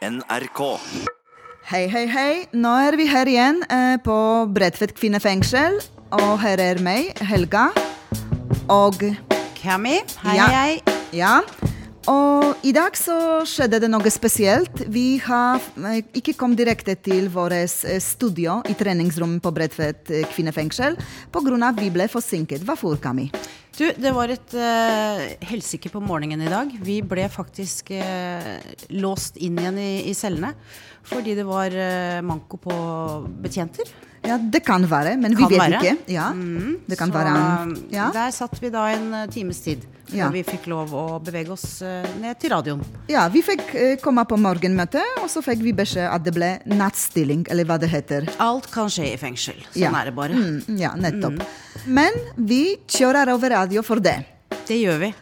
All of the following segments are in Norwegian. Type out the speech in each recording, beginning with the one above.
NRK. Hei, hei, hei. Nå er vi her igjen eh, på Bredtvet kvinnefengsel. Og her er meg, Helga. Og Cammy, hei, Ja. hei. ja. Og i dag så skjedde det noe spesielt. Vi har eh, ikke kommet direkte til vårt eh, studio i treningsrommet på Bredtvet eh, kvinnefengsel pga. vi ble forsinket. Hvorfor, Kami? Du, det var et uh, helsike på morgenen i dag. Vi ble faktisk uh, låst inn igjen i, i cellene. Fordi det var uh, manko på betjenter. Ja, det kan være, men vi vet være. ikke. Ja, det kan Så være ja. der satt vi da en eh, times tid. Før Ja. vi fikk lov å bevege oss eh, ned til radioen. Ja, vi fikk eh, komme på morgenmøte, og så fikk vi beskjed at det ble nattstilling, eller hva det heter. Alt kan skje i fengsel. Sånn Ja. er det bare. Mm, ja, nettopp. Men vi kjører over radio for det. Det gjør vi.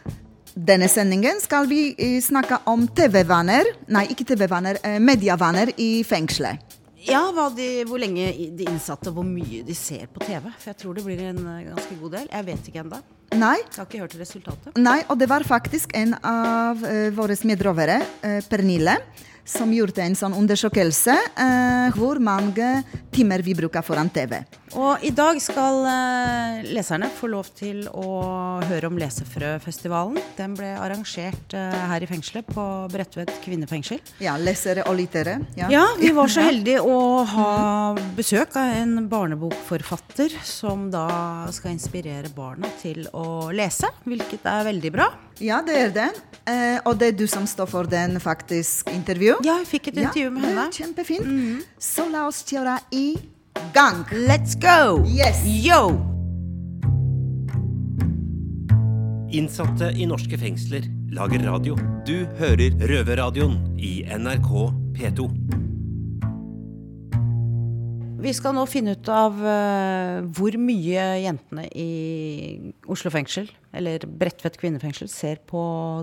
Denne sendingen skal vi snakke om TV-vaner, nei, ikke TV-vaner, medievaner mediavaner i fengselet. Ja, de, hvor lenge de innsatte, hvor mye de ser på TV. For jeg tror det blir en eh, ganske god del. Jeg vet ikke ennå. Nei, Jeg har ikke hørt resultatet. nei, og det var faktisk en av uh, våre medrovere, uh, Pernille, som gjorde en sånn undersøkelse uh, hvor mange timer vi bruker foran TV. Og i dag skal eh, leserne få lov til å høre om Lesefrøfestivalen. Den ble arrangert eh, her i fengselet, på Bredtvet kvinnefengsel. Ja, lesere og lyttere. Ja. Ja, vi var så heldige å ha besøk av en barnebokforfatter som da skal inspirere barna til å lese, hvilket er veldig bra. Ja, det er det. Eh, og det er du som står for den faktisk intervju. Ja, jeg fikk et intervju med henne. Kjempefint. henne. -hmm. Så la oss kjøre i gang. Let's go! Yes. Yo! Innsatte i norske fengsler lager radio. Du hører Røverradioen i NRK P2. Vi skal nå finne ut av uh, hvor mye jentene i Oslo fengsel, eller Bredtvet kvinnefengsel, ser på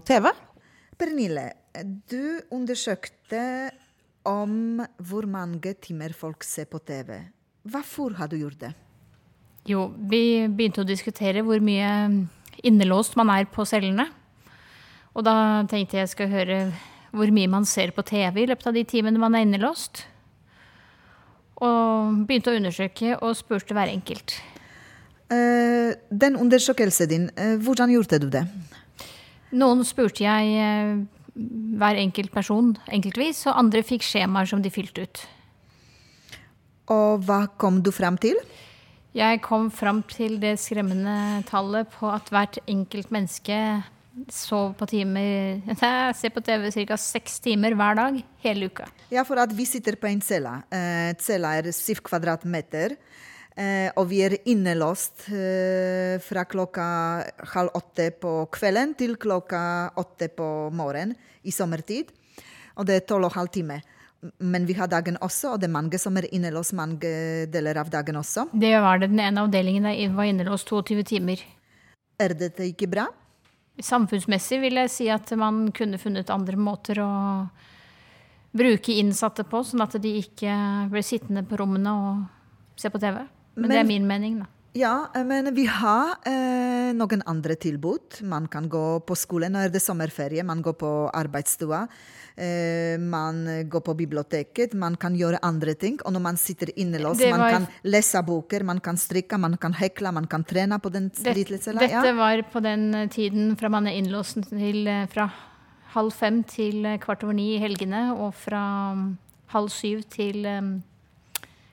TV. Pernille, du undersøkte om hvor mange timer folk ser på TV. Hvorfor har du gjort det? Jo, vi begynte å diskutere hvor mye innelåst man er på cellene. Og da tenkte jeg skal høre hvor mye man ser på TV i løpet av de timene man er innelåst. Og begynte å undersøke og spurte hver enkelt. Uh, den undersøkelsen din, uh, hvordan gjorde du det? Noen spurte jeg uh, hver enkelt person enkeltvis, og andre fikk skjemaer som de fylte ut. Og hva kom du frem til? Jeg kom fram til det skremmende tallet på at hvert enkelt menneske sov på timer Jeg ser på TV ca. seks timer hver dag hele uka. Ja, for at vi sitter på en celle. Eh, cella er syv kvadratmeter. Eh, og vi er innelåst eh, fra klokka halv åtte på kvelden til klokka åtte på morgenen i sommertid. Og det er tolv og halv time. Men vi har dagen også, og det er mange som er innelåst mange deler av dagen også. Det var det. Den ene avdelingen der var innelåst 22 timer. Er dette ikke bra? Samfunnsmessig vil jeg si at man kunne funnet andre måter å bruke innsatte på, sånn at de ikke ble sittende på rommene og se på TV. Men, det er min mening, da. Ja, eh, men vi har eh, noen andre tilbud. Man kan gå på skole. Nå er det sommerferie. Man går på arbeidsstua. Eh, man går på biblioteket. Man kan gjøre andre ting. Og når man sitter innelåst, var... man kan lese boker, man kan strikke, man kan hekle, man kan trene på den Det, dette Ja. var på den eh, tiden fra man er innlåst til eh, fra halv fem til kvart over ni i helgene, og fra mm, halv syv til um,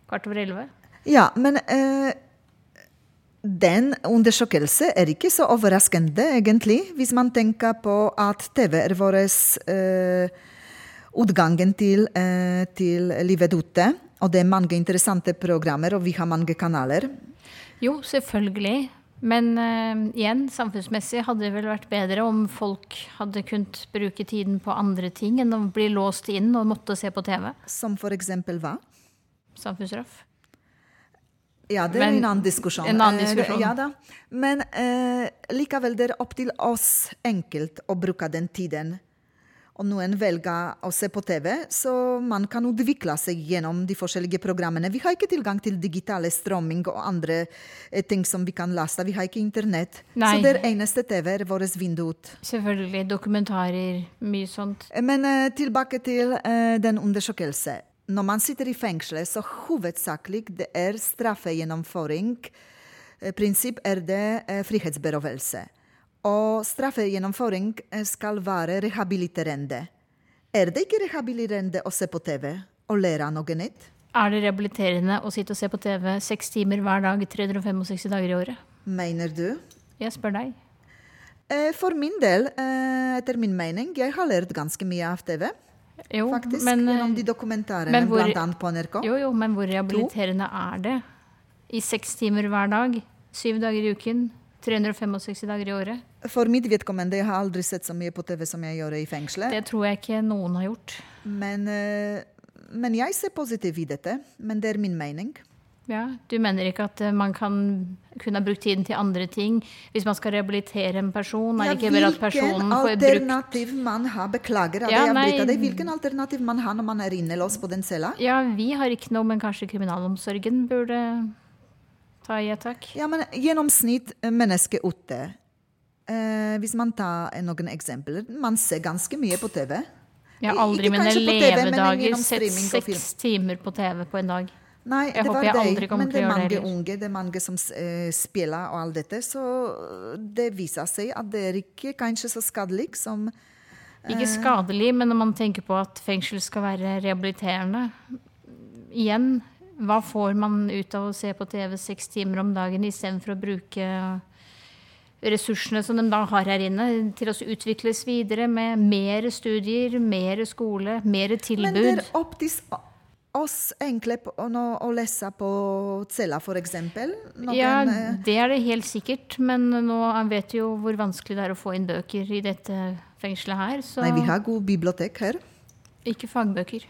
kvart over elleve. ja, men eh, den undersøkelsen er ikke så overraskende, egentlig, hvis man tenker på at TV er vår eh, utgangen til, eh, til livet ute. Og det er mange interessante programmer, og vi har mange kanaler. Jo, selvfølgelig. Men eh, igjen, samfunnsmessig hadde det vel vært bedre om folk hadde kunnet bruke tiden på andre ting enn å bli låst inn og måtte se på TV. Som for eksempel hva? Samfunnsstraff. Ja, det er Men- en annen diskusjon. en annen Eh, diskusjon. Ja da. Men eh, likevel, det er opp til oss enkelt å bruke den tiden. og noen velger å se på TV, så man kan utvikle seg gjennom de forskjellige programmene. Vi har ikke tilgang til digitale strømming og andre eh, ting som vi kan laste. Vi har ikke internett. Nei. Så det eneste TV er vårt vindu ut. Selvfølgelig. Dokumentarer, mye sånt. Men eh, tilbake til eh, den undersøkelsen. Når man sitter i fengselet, så hovedsakelig det er straffegjennomføring. Eh, Prinsipp er det eh, frihetsberøvelse. Og straffegjennomføring eh, skal være rehabiliterende. Er det ikke rehabiliterende å se på TV og lære noe nytt? Er det rehabiliterende å sitte og se på TV seks timer hver dag 365 dager i året? Mener du? Jeg spør deg. For min del, etter min mening, jeg har lært ganske mye av TV. Jo, Faktisk, men, gjennom de dokumentarene, men hvor- blant annet på NRK. jo, jo, men hvor rehabiliterende er det? I seks timer hver dag, syv dager i uken, 365 dager i året? For mitt vedkommende, jeg har aldri sett så mye på TV som jeg gjør i fengselet. Det tror jeg ikke noen har gjort. Men, eh, men jeg ser positivt i dette. Men det er min mening. Ja, du mener ikke at eh, man kan kunne ha brukt tiden til andre ting? Hvis man skal rehabilitere en person, er det ikke at personen får brukt alternativ man har? Beklager at Ja, jeg avbryter deg. Hvilken alternativ man har når man er innelåst på den cella? Ja, vi har ikke noe, men kanskje kriminalomsorgen burde ta i et tak? Ja, men gjennomsnitt eh, menneske ute. Eh, hvis man tar eh, noen eksempler. Man ser ganske mye på TV. Jeg har aldri i mine levedager sett seks timer på TV på en dag. Nei, Jeg det håper var jeg aldri kommer Men til det å er gjøre det mange unge, det er mange som eh, spiller og alt dette. Så det viser seg at det er ikke kanskje så skadelig som Ikke skadelig, men når man tenker på at fengsel skal være rehabiliterende Igjen, hva får man ut av å se på TV seks timer om dagen istedenfor å bruke ressursene som de da har her inne, til å utvikles videre med mer studier, mer skole, mer tilbud? Men det er opp til oss på, å, lese på cella, eksempel. Ja, eh, det er det helt sikkert, men nå vet vi jo hvor vanskelig det er å få inn bøker i dette fengselet her, så Nei, vi har god bibliotek her. ikke fagbøker.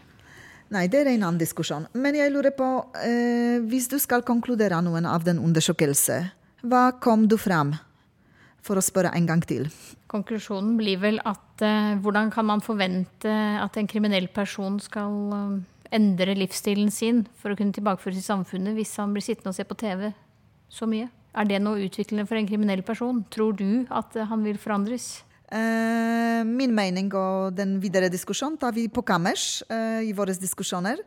Nei, det er en annen diskusjon. Men jeg lurer på, eh, hvis du skal konkludere noen av den undersøkelsen, hva kom du fram? For å spørre en gang til. Konklusjonen blir vel at eh, hvordan kan man forvente at en kriminell person skal eh, endre livsstilen sin for å kunne tilbakeføres i samfunnet hvis han blir sittende og se på TV så mye? Er det noe utviklende for en kriminell person? Tror du at eh, han vil forandres? Eh, min mening og den videre diskusjonen tar vi på kammers eh, i våre diskusjoner.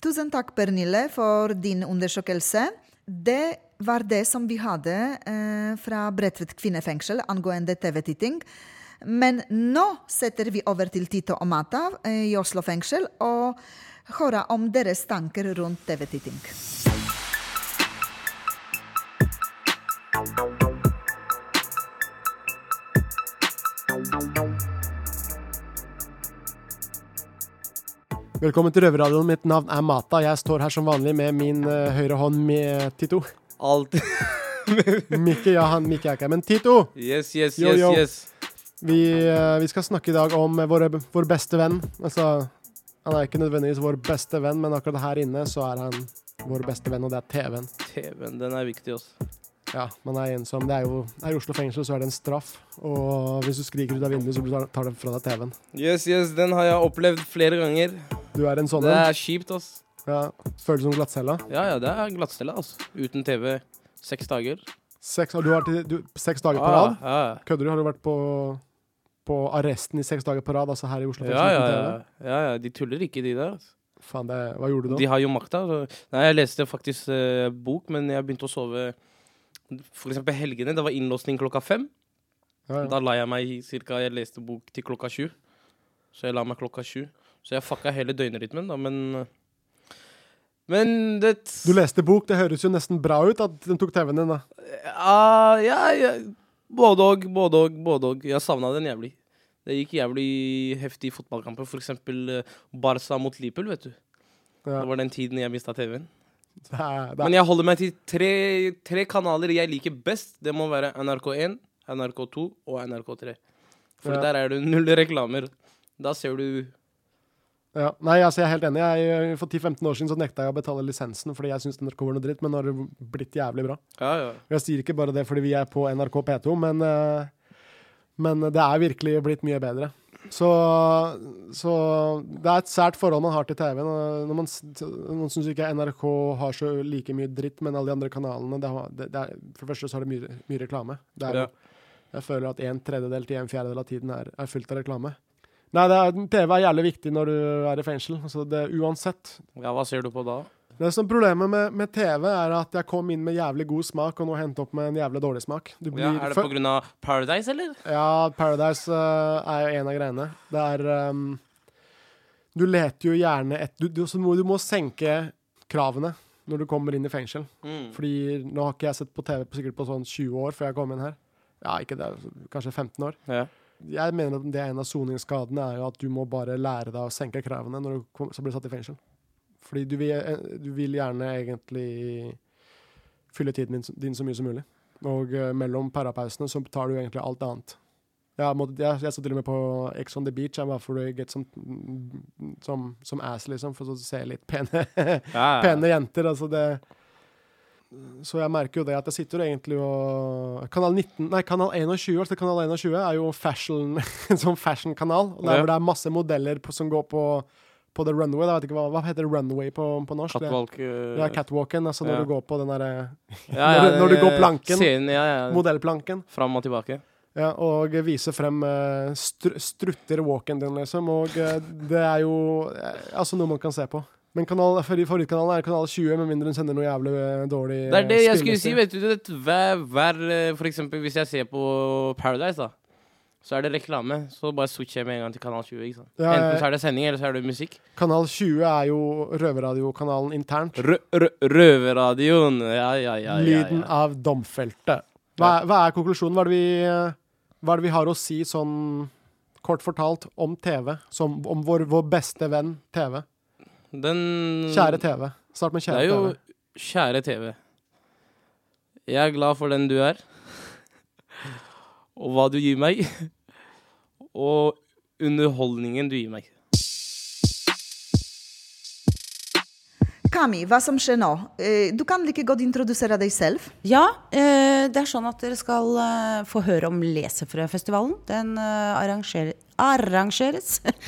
Tusen takk, Pernille, for din undersøkelse. Det var det som vi hadde fra Bredtvet kvinnefengsel angående TV-titting. Men nå setter vi over til Tito og Mata i Oslo fengsel og hører om deres tanker rundt TV-titting. Velkommen til Røverradioen. Mitt navn er Mata. Jeg står her som vanlig med min uh, høyre hånd med Tito. Alt. Mikke, ja, han Mikke er ikke her, men Tito! Yes, yes, Yo, yes, yo. yes. Vi, uh, vi skal snakke i dag om våre, vår beste venn. Altså, han er ikke nødvendigvis vår beste venn, men akkurat her inne så er han vår beste venn, og det er TV-en. TV-en, den er viktig også. Ja, man er ensom. Det er jo her i Oslo fengsel så er det en straff, og hvis du skriker ut av vinduet, så tar- de fra deg TV-en. Yes, yes, den har jeg opplevd flere ganger. Du er en sånn Det er kjipt, ass. Ja, føles som glattcella. Ja, ja, det er glattcella, ass. Uten TV seks dager. Seks, og du har vært i- du, seks dager på rad. ja, Kødder du? Har du vært på, på arresten i seks dager på rad, altså her i Oslo ja. Ja, ja, ja. De tuller ikke, de der. ass. Faen, det, hva gjorde du da? De har jo makta. så- Nei, jeg leste faktisk eh, bok, men jeg begynte å sove For eksempel helgene. Det var innlåsning klokka fem. Ja, ja. Da la jeg meg cirka Jeg leste bok til klokka sju. Så jeg la meg klokka sju. Så jeg fucka hele døgnrytmen, da, men Men det Du leste bok, det høres jo nesten bra ut at den tok TV-en din, da. Uh, ja, ja. Både og, både og, både og. Jeg savna den jævlig. Det gikk jævlig heftige fotballkamper. For eksempel eh, Barca mot Liverpool, vet du. Ja. Det var den tiden jeg mista TV-en. Men jeg holder meg til tre, tre kanaler jeg liker best. Det må være NRK1, NRK2 og NRK3. For Ja. der er det null reklamer. Da ser du ja. Nei, altså, jeg er helt enig. Jeg, for 10-15 år siden så nekta jeg å betale lisensen fordi jeg syntes NRK var noe dritt, men nå har det blitt jævlig bra. Ja, ja. Jeg sier ikke bare det fordi vi er på NRK P2, men, eh, men det er virkelig blitt mye bedre. Så, så det er et sært forhold man har til TV. Når man, man, syns ikke NRK har så like mye dritt, men alle de andre kanalene det har, det, det er, For det første så har det mye, mye reklame. Er, Ja. Jeg føler at en tredjedel til en fjerdedel av tiden er, er fullt av reklame. Nei, det er, TV er jævlig viktig når du er i fengsel. Altså det, uansett. Ja, hva ser du på da? Det som Problemet med, med TV er at jeg kom inn med jævlig god smak, og nå henter opp med en jævlig dårlig smak. Du Ja, er det pga. Paradise, eller? ja, Paradise uh, er en av greiene. Det er um, Du leter jo gjerne et du, du, må, du må senke kravene når du kommer inn i fengsel. Mm. Fordi nå har ikke jeg sett på TV på, sikkert på sånn 20 år før jeg kom inn her. Ja, ikke det, kanskje 15 år. Ja. Jeg mener at det er en av soningsskadene er jo at du må bare lære deg å senke kravene når du blir satt i fengsel. Fordi du vil, eh, du vil gjerne egentlig fylle tiden din, din så mye som mulig. Og eh, mellom parapausene så tar du egentlig alt annet. Jeg, måtte, jeg, jeg så til og med på Ex on the Beach jeg bare for å get som, som, som ass, liksom, for å se litt pene, Ja, pene jenter. Altså det Så jeg merker jo det at jeg sitter egentlig og Kanal 19, nei, kanal 21, altså kanal 21 er jo fashion, en sånn fashion-kanal. og Der Ja. hvor det er masse modeller på, som går på, på the runway. Da, vet ikke hva, hva heter runway på, på norsk? Det- Catwalk uh, Ja, catwalken. Altså når Ja. du går på den derre ja, når når du går eh, planken. Scenen, modellplanken. Fram og tilbake. Ja, og vise frem uh, str strutter walken din, liksom. Og uh, det er jo eh, altså noe man kan se på. Men kanal, favorittkanalen er kanal 20, med mindre hun sender noe jævlig eh, dårlig Det er det jeg skulle si, vet du. Det, hver, hver, eh, for eksempel hvis jeg ser på Paradise, da. Så er det reklame. Så bare switcher jeg med en gang til kanal 20. ikke sant? Ja, Enten så er det sending, eller så er det musikk. Kanal 20 er jo røverradiokanalen internt. Rø rø Røverradioen. Ja, ja, ja. ja, Lyden av domfelte. Hva, er- hva er konklusjonen? Hva er, det vi, hva er det vi har å si sånn kort fortalt om TV? Som, om vår, vår beste venn TV. Den Kjære TV. Start med Det er jo TV. kjære TV. Jeg er glad for den du er, og hva du gir meg, og underholdningen du gir meg. Kami, hva som skjer nå? Eh, Du kan like godt introdusere deg selv. Ja, eh, det er sånn at dere skal eh, få høre om Lesefrøfestivalen. Den arrangeres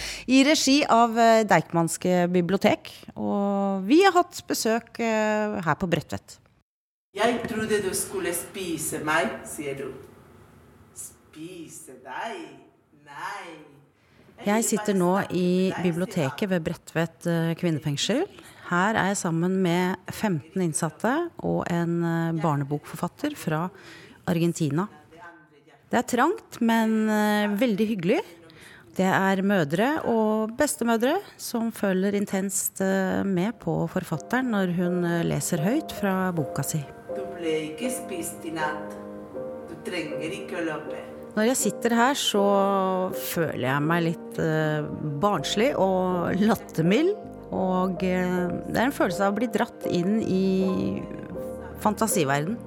i regi av Deichmanske bibliotek. Og vi har hatt besøk her på Bredtvet. Jeg trodde du skulle spise meg, sier du. Spise deg? Nei. Jeg sitter nå i biblioteket ved Bredtvet eh, kvinnefengsel. Her er jeg sammen med 15 innsatte og en eh, barnebokforfatter fra Argentina. Det er trangt, men eh, veldig hyggelig. Det er mødre og bestemødre som følger intenst med på forfatteren når hun leser høyt fra boka si. Du ble ikke spist i natt. Du trenger ikke å løpe. Når jeg sitter her, så føler jeg meg litt eh, barnslig og lattermild. Og eh, det er en følelse av å bli dratt inn i fantasiverden.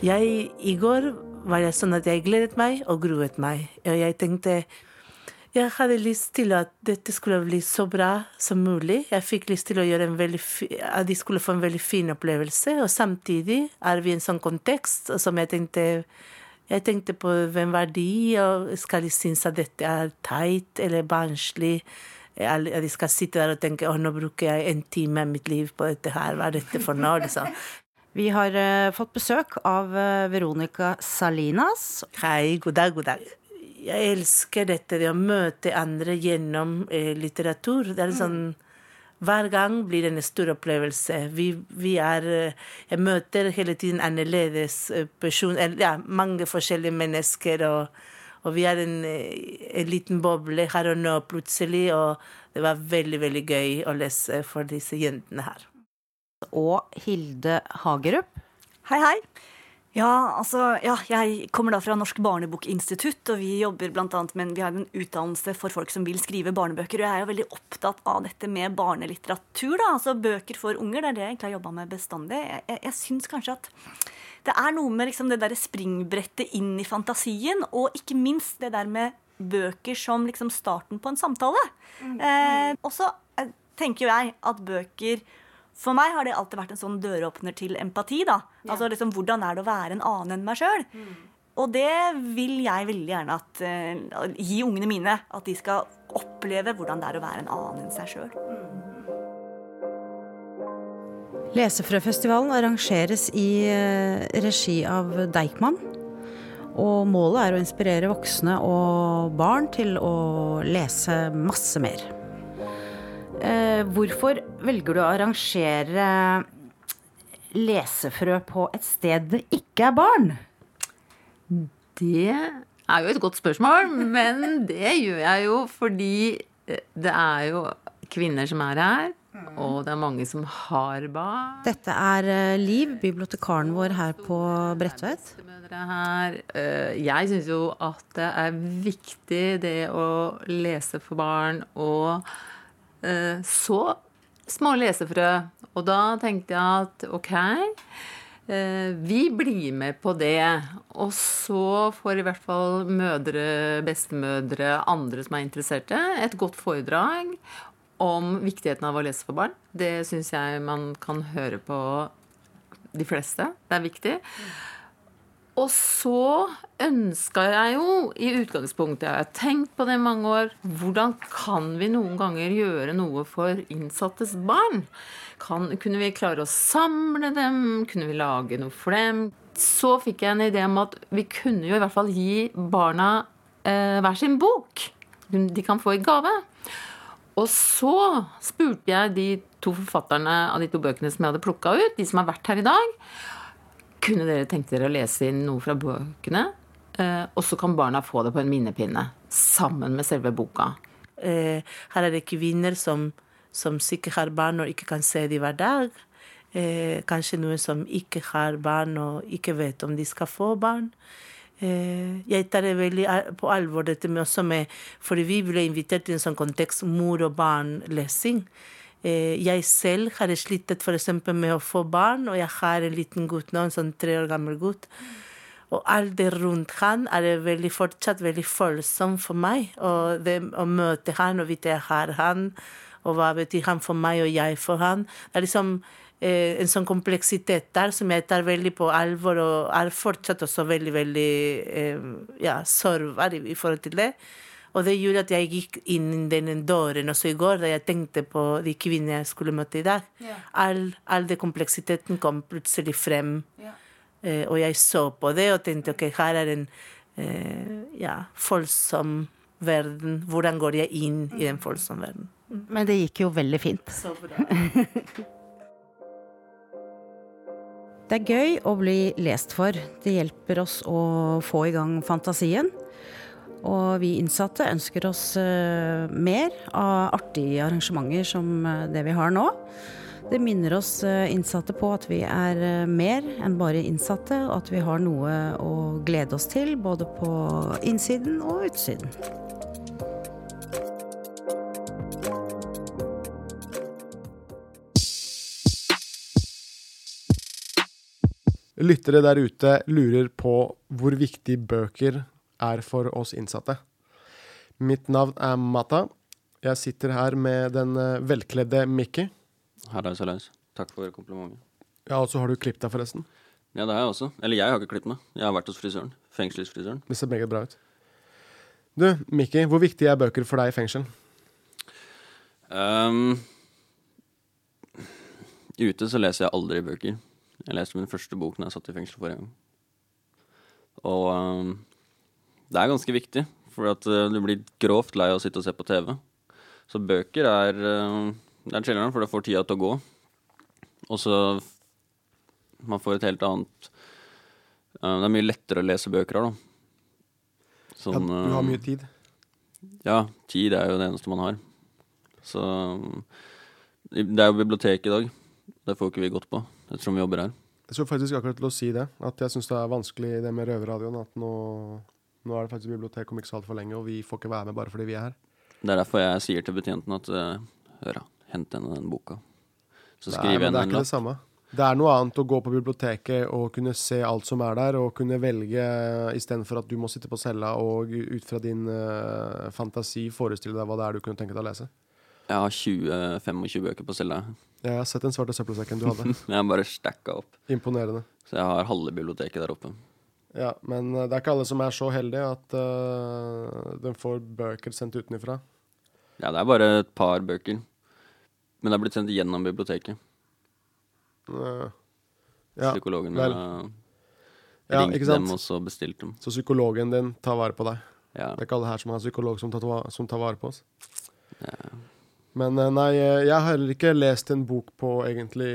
Jeg, I går var det sånn at jeg gledet meg og gruet meg. Og jeg tenkte jeg hadde lyst til at dette skulle bli så bra som mulig. Jeg fikk lyst til at de skulle få en veldig fin opplevelse. Og samtidig er vi i en sånn kontekst som jeg tenkte jeg tenkte på hvem var de, og skal de synes at dette er teit eller barnslig? At de skal sitte der og tenke å, nå bruker jeg en time av mitt liv på dette her, hva er dette for noe? liksom. Vi har eh, fått besøk av eh, Veronica Salinas. Hei, god dag, god dag. Jeg elsker dette, det å møte andre gjennom eh, litteratur. Det er en sånn Hver gang blir det en stor opplevelse. Vi, vi er eh, Jeg møter hele tiden annerledes personer, person, ja, mange forskjellige mennesker. og og vi er en, eh, en liten boble her og nå plutselig, og det var veldig, veldig gøy å lese for disse jentene her. Og Hilde Hagerup. Hei, hei. Ja, altså, ja, jeg kommer da fra Norsk barnebokinstitutt, og vi jobber blant annet med vi har en utdannelse for folk som vil skrive barnebøker. Og jeg er jo veldig opptatt av dette med barnelitteratur, da, altså bøker for unger. Det er det jeg egentlig har jobba med bestandig. Jeg, jeg, jeg syns kanskje at det er noe med liksom det derre springbrettet inn i fantasien, og ikke minst det der med bøker som liksom starten på en samtale. Eh, og så eh, tenker jo jeg at bøker for meg har det alltid vært en sånn døråpner til empati. da. Altså liksom, Hvordan er det å være en annen enn meg sjøl? Og det vil jeg veldig gjerne at, uh, gi ungene mine. At de skal oppleve hvordan det er å være en annen enn seg sjøl. Lesefrøfestivalen arrangeres i eh, regi av Deichman. Og målet er å inspirere voksne og barn til å lese masse mer. Eh, hvorfor velger du å arrangere lesefrø på et sted det ikke er barn? Det er jo et godt spørsmål, men det gjør jeg jo fordi eh, det er jo kvinner som er her. Og det er mange som har barn. Dette er eh, Liv, bibliotekaren vår her på Bredtvet. Eh, Jeg syns jo at det er viktig det å lese for barn, og så små lesefrø. Og da tenkte jeg at ok, eh, vi blir med på det. Og så får i hvert fall mødre, bestemødre, andre som er interesserte, et godt foredrag om viktigheten av å lese for barn. Det syns jeg man kan høre på de fleste. Det er viktig. Og så ønska jeg jo i utgangspunktet, jeg har tenkt på det i mange år, hvordan kan vi noen ganger gjøre noe for innsattes barn? Kan, kunne vi klare å samle dem? Kunne vi lage noe for dem? Så fikk jeg en idé om at vi kunne jo i hvert fall gi barna eh, hver sin bok. De kan få i gave. Og så spurte jeg de to forfatterne av de to bøkene som jeg hadde plukka ut, de som har vært her i dag. Kunne dere tenkt dere å lese inn noe fra bøkene? Eh, og så kan barna få det på en minnepinne. Sammen med selve boka. Eh, her er det kvinner som, som sikkert har barn og ikke kan se dem hver dag. Eh, kanskje noen som ikke har barn og ikke vet om de skal få barn. Jeg tar det veldig på alvor, dette med også med For vi ble invitert til en sånn kontekst mor og barn-lesing. Eh, jeg selv har slitt for eksempel med å få barn, og jeg har en liten gutt nå, en sånn tre år gammel gutt. Og alt det rundt han er veldig, fortsatt veldig følsomt for meg. Og det å møte han og vite jeg har han, og hva betyr han for meg og jeg for han. Det er liksom eh, en sånn kompleksitet der som jeg tar veldig på alvor, og er fortsatt også veldig, veldig eh, ja, sårbar i, i forhold til det. Og det gjorde at jeg gikk inn i den døren også i går, da jeg tenkte på de kvinnene jeg skulle møte i dag. All, all den kompleksiteten kom plutselig frem. Eh, og jeg så på det og tenkte ok, her er en eh, ja, følsom verden. Hvordan går jeg inn i den følsomme verden? Men det gikk jo veldig fint. Så bra. Det er gøy å bli lest for. Det hjelper oss å få i gang fantasien. Og vi innsatte ønsker oss eh, mer av artige arrangementer som eh, det vi har nå. Det minner oss eh, innsatte på at vi er mer enn bare innsatte, og at vi har noe å glede oss til både på innsiden og utsiden. Lyttere der ute lurer på hvor viktig bøker er for oss innsatte. Mitt navn er Mata. Jeg sitter her med den eh, velkledde Mikki. Hallais. Takk for komplimentet. Ja, og så har du klippet deg, forresten. Ja, det har jeg også. Eller jeg har ikke klippet meg. Jeg har vært hos frisøren. Fengselsfrisøren. Det ser meget bra ut. Du, Mikki, hvor viktig er bøker for deg i fengsel? Um, ute så leser jeg aldri bøker. Jeg leste min første bok når jeg satt i fengsel forrige gang. Og ehm, det er ganske viktig, for at eh, du blir grovt lei av å sitte og se på TV. Så bøker er Det er chiller'n, for det får tida til å gå. Og så Man får et helt annet eh, Det er mye lettere å lese bøker her, da. Ja, Sånn, du har eh, mye tid. ja, tid er jo det eneste man har. Så Det er jo bibliotek i dag. Det får ikke vi gått på ettersom vi jobber her. Jeg skulle faktisk akkurat til å si det. At jeg syns det er vanskelig det med Røverradioen. At nå, nå er det faktisk bibliotek om ikke så altfor lenge, og vi får ikke være med bare fordi vi er her. Det er derfor jeg sier til betjenten at uh, hør hent henne den boka. Så skriver jeg men det er en ikke det samme. Det er noe annet å gå på biblioteket og kunne se alt som er der, og kunne velge istedenfor at du må sitte på cella og ut fra din uh, fantasi forestille deg hva det er du kunne tenke deg å lese. Jeg har 20-25 bøker på cella. Jeg har sett den svarte søppelsekken du hadde. Jeg har bare stacka opp. Imponerende. Så jeg har halve biblioteket der oppe. Ja, men eh, det er ikke alle som er så heldige at uh, de får bøker sendt utenfra. Ja, det er bare et par bøker. Men det er blitt sendt gjennom biblioteket. Uh, ja, Psykologen vel. Ja, ringt ikke sant? dem og så dem. Så psykologen din tar vare på deg. Ja. Det er ikke alle her som har psykolog som tar, som tar vare på oss. Ja. Men nei, jeg har heller ikke lest en bok på egentlig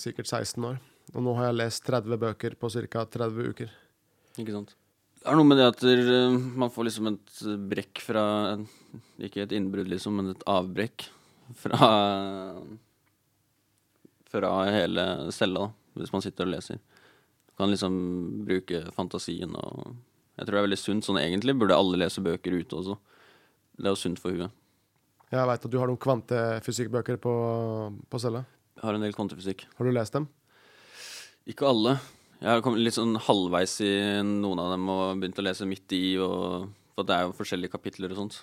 sikkert 16 år. Og nå har jeg lest 30 bøker på ca. 30 uker. Ikke sant. Det er noe med det at eh, man får liksom et brekk fra Ikke et innbrudd, liksom, men et avbrekk fra Fra hele cella, da, hvis man sitter og leser. Du kan liksom bruke fantasien og Jeg tror det er veldig sunt. Sånn egentlig burde alle lese bøker ute også. Det er jo sunt for huet. Jeg veit at du har noen kvantefysikkbøker på, på cella. Jeg har en del kvantefysikk. Har du lest dem? Ikke alle. Jeg har kommet litt sånn halvveis i noen av dem og begynt å lese midt i, og, for det er jo forskjellige kapitler og sånt.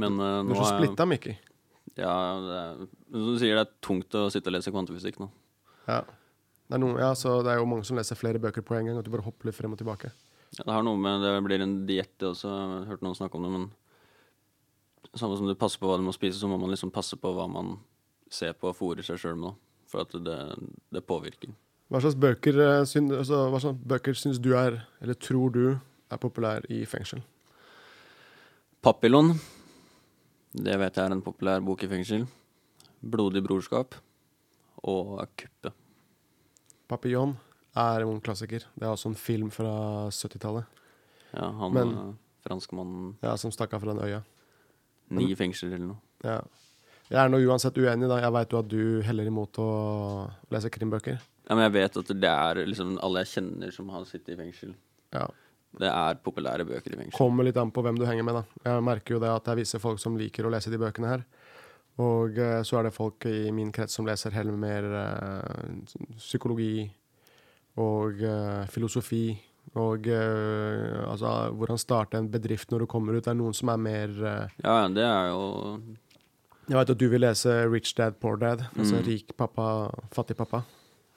Men uh, Du nå er Du er så splitta, Mikki. Ja, det er, som du sier, det er tungt å sitte og lese kvantefysikk nå. Ja. Det er, noen, ja, så det er jo mange som leser flere bøker på en gang, og du bare hopper litt frem og tilbake. Ja, det har noe med Det blir en diett, det også. Jeg har hørt noen snakke om det, men samme som du passer på hva du må spise, så må man liksom passe på hva man ser på og fôrer seg sjøl med. For at det, det påvirker. Hva slags bøker, eh, syn, altså, hva slags bøker syns du er, eller tror du, er populær i fengsel? Papillon. Det vet jeg er en populær bok i fengsel. Blodig brorskap. Og Kuppe. Papillon er en klassiker. Det er også en film fra 70-tallet. Ja, han Men- eh, franskmannen Ja, som stakk av fra den øya. Ni fengsler eller noe. Ja. Jeg er nå uansett uenig, da. Jeg veit jo at du heller imot å lese krimbøker. Ja, men jeg vet at det er liksom alle jeg kjenner som har sittet i fengsel. Ja. Det er populære bøker i fengsel. Kommer litt an på hvem du henger med, da. Jeg merker jo det at det er visse folk som liker å lese de bøkene her. Og eh, så er det folk i min krets som leser heller mer eh, psykologi og eh, filosofi. Og eh, altså hvordan starte en bedrift når du kommer ut. Det er noen som er mer eh, Ja, det er jo Jeg vet at du vil lese Rich Dad Poor Dad, altså Mm. Rik pappa, fattig pappa.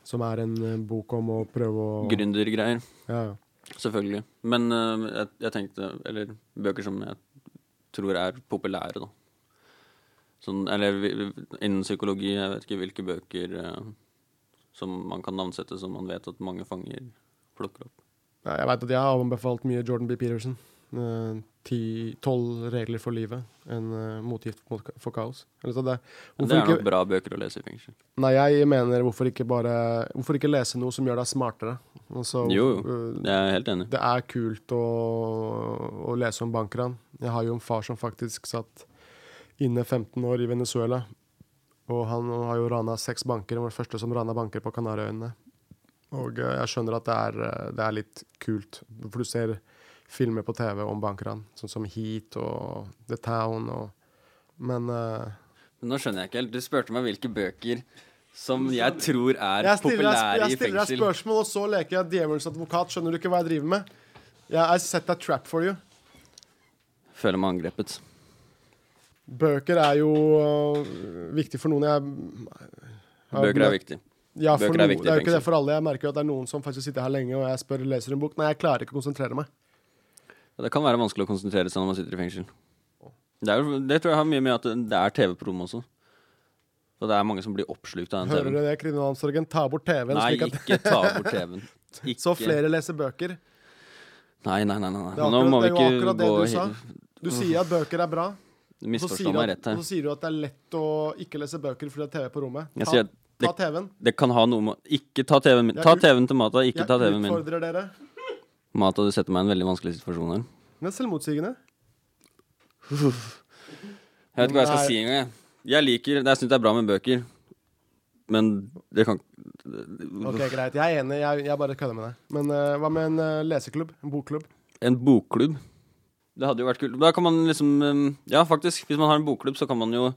Som er en eh, bok om å prøve å gründergreier. Ja, ja. Selvfølgelig. Men uh, jeg, jeg tenkte Eller bøker som jeg tror er populære, da. Sånn, eller innen psykologi, jeg vet ikke hvilke bøker uh, som man kan navnsette som man vet at mange fanger plukker opp. Ja, Jeg vet at jeg har anbefalt mye Jordan B. Peterson. Ti- Tolv regler for livet. En uh, motgift mot, for kaos. Eller det, det er ikke, nok bra bøker å lese i fengsel. Nei, jeg mener hvorfor ikke bare Hvorfor ikke lese noe som gjør deg smartere? Altså, Jo, jo. eh, Jeg er helt enig. Det er kult å, å lese om bankran. Jeg har jo en far som faktisk satt inne 15 år i Venezuela. Og han har jo rana seks banker. Han var den første som rana banker på Kanariøyene. Og eh, jeg skjønner at det er, det er litt kult. For du ser filmer på TV om bankran, sånn som Heat og The Town og Men uh, Men nå skjønner jeg ikke helt. Du spurte meg hvilke bøker som jeg tror er jeg stiller, populære jeg i stiller deg spørsmål, og så leker jeg djevelens advokat. Skjønner du ikke hva jeg driver med? Jeg har sett a trap for you. Føler meg angrepet. Bøker er jo uh, viktig for noen. Jeg, har Bøker er viktig. Ja, for Bøker er noen- viktig det er jo ikke det for alle. Jeg merker jo at det er noen som faktisk sitter her lenge, og jeg spør leser en bok. Nei, jeg klarer ikke å konsentrere meg. Det kan være vanskelig å konsentrere seg når man sitter i fengsel. Det, er, det tror jeg har mye med at det er TV-prom også. Og det er mange som blir oppslukt av den TV-en. du det, kriminalomsorgen? Ta bort TV-en. Nei, at ikke ta bort TV-en. Så flere leser bøker. Nei, nei, nei. nei. Er Nå må vi ikke gå det er jo akkurat det du sa. Du sier at bøker er bra. Du misforstår meg rett her. Så sier du at det er lett å ikke lese bøker fordi det er TV på rommet. Ta, sier ta TV-en. det kan ha noe med Ikke ta TV-en min. Ta TV-en til Mata, ikke Jeg ta TV-en min. utfordrer dere. Mata, du setter meg i en veldig vanskelig situasjon her. Den er selvmotsigende. Jeg vet ikke hva jeg skal si engang. jeg. Liker Jeg syns det er bra med bøker, men det kan Ok, greit. Jeg er enig. Jeg, jeg bare kødder med deg. Men eh, hva med en eh, leseklubb? En bokklubb? En bokklubb. Det hadde jo vært kult. Da kan man liksom um, Ja, faktisk. Hvis man har en bokklubb, så kan man jo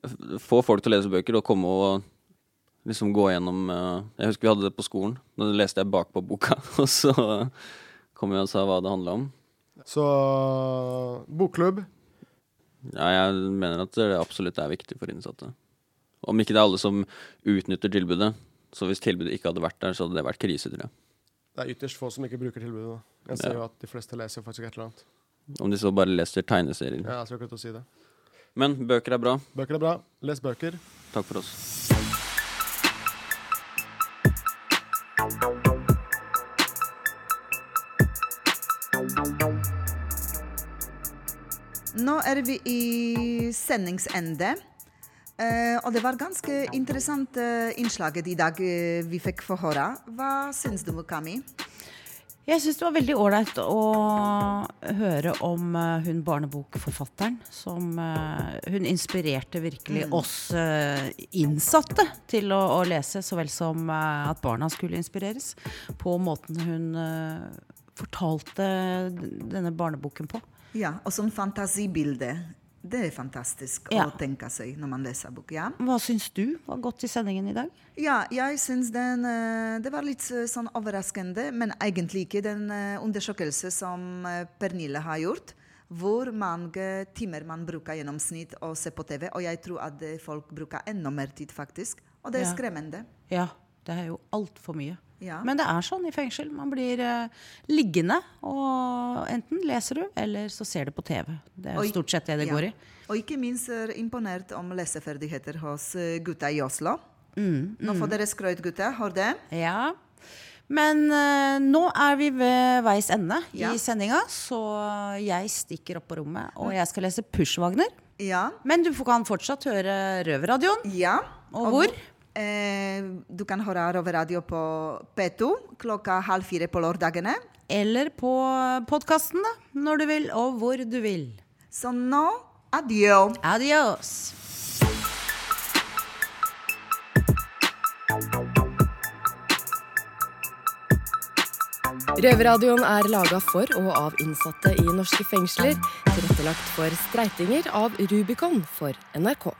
f- få folk til å lese bøker og komme og liksom gå gjennom uh, Jeg husker vi hadde det på skolen. Da leste jeg bakpå boka, og så kom jeg og sa hva det handla om. Så bokklubb. Ja, jeg mener at det absolutt er viktig for innsatte. Om ikke det er alle som utnytter tilbudet. Så hvis tilbudet ikke hadde vært der, så hadde det vært krise, tror jeg. Det er ytterst få som ikke bruker tilbudet. Da. Jeg ser Ja. jo at de fleste leser faktisk et eller annet. Om de så bare leser tegneserier. Ja, jeg skal ikke til å si det. Men bøker er bra. Bøker er bra. Les bøker. Takk for oss. Nå er vi i sendingsende. Eh, og det var ganske interessant eh, innslaget i dag eh, vi fikk få høre. Hva syns du, Kami? Jeg syns det var veldig ålreit å høre om uh, hun barnebokforfatteren som uh, Hun inspirerte virkelig Mm. oss uh, innsatte til å, å lese, så vel som at barna skulle inspireres. På måten hun fortalte denne barneboken på. Ja, og som fantasibilde. Det er fantastisk Ja. å tenke seg når man leser bok. Ja, Hva syns du var godt i sendingen i dag? ja jeg syns den eh, Det var litt eh, sånn overraskende, men egentlig ikke den eh, undersøkelse som Pernille har gjort. Hvor mange timer man bruker gjennomsnitt å se på TV. Og jeg tror at folk bruker enda mer tid, faktisk. Og det er Ja. skremmende. Ja, det er jo altfor mye. Ja. Men det er sånn i fengsel. Man blir uh, liggende, og enten leser du, eller så ser du på TV. Det er Og stort sett det det ja. går i. Og ikke minst er imponert om leseferdigheter hos eh, gutta i Oslo. Mm, Nå får dere skrøyt, gutta. Har det? Ja. Men uh, nå er vi ved veis ende Ja. i sendinga, så jeg stikker opp på rommet, og jeg skal lese Pushwagner. Ja. Men du kan fortsatt høre Røverradioen. Ja. Og hvor? Eh, du kan høre Røverradio på P2 klokka halv fire på lørdagene. Eller på podkasten, da. Når du vil, og hvor du vil. Så nå adjø. Adios. Røverradioen er laga for og av innsatte i norske fengsler. Tilrettelagt for streitinger av Rubicon for NRK.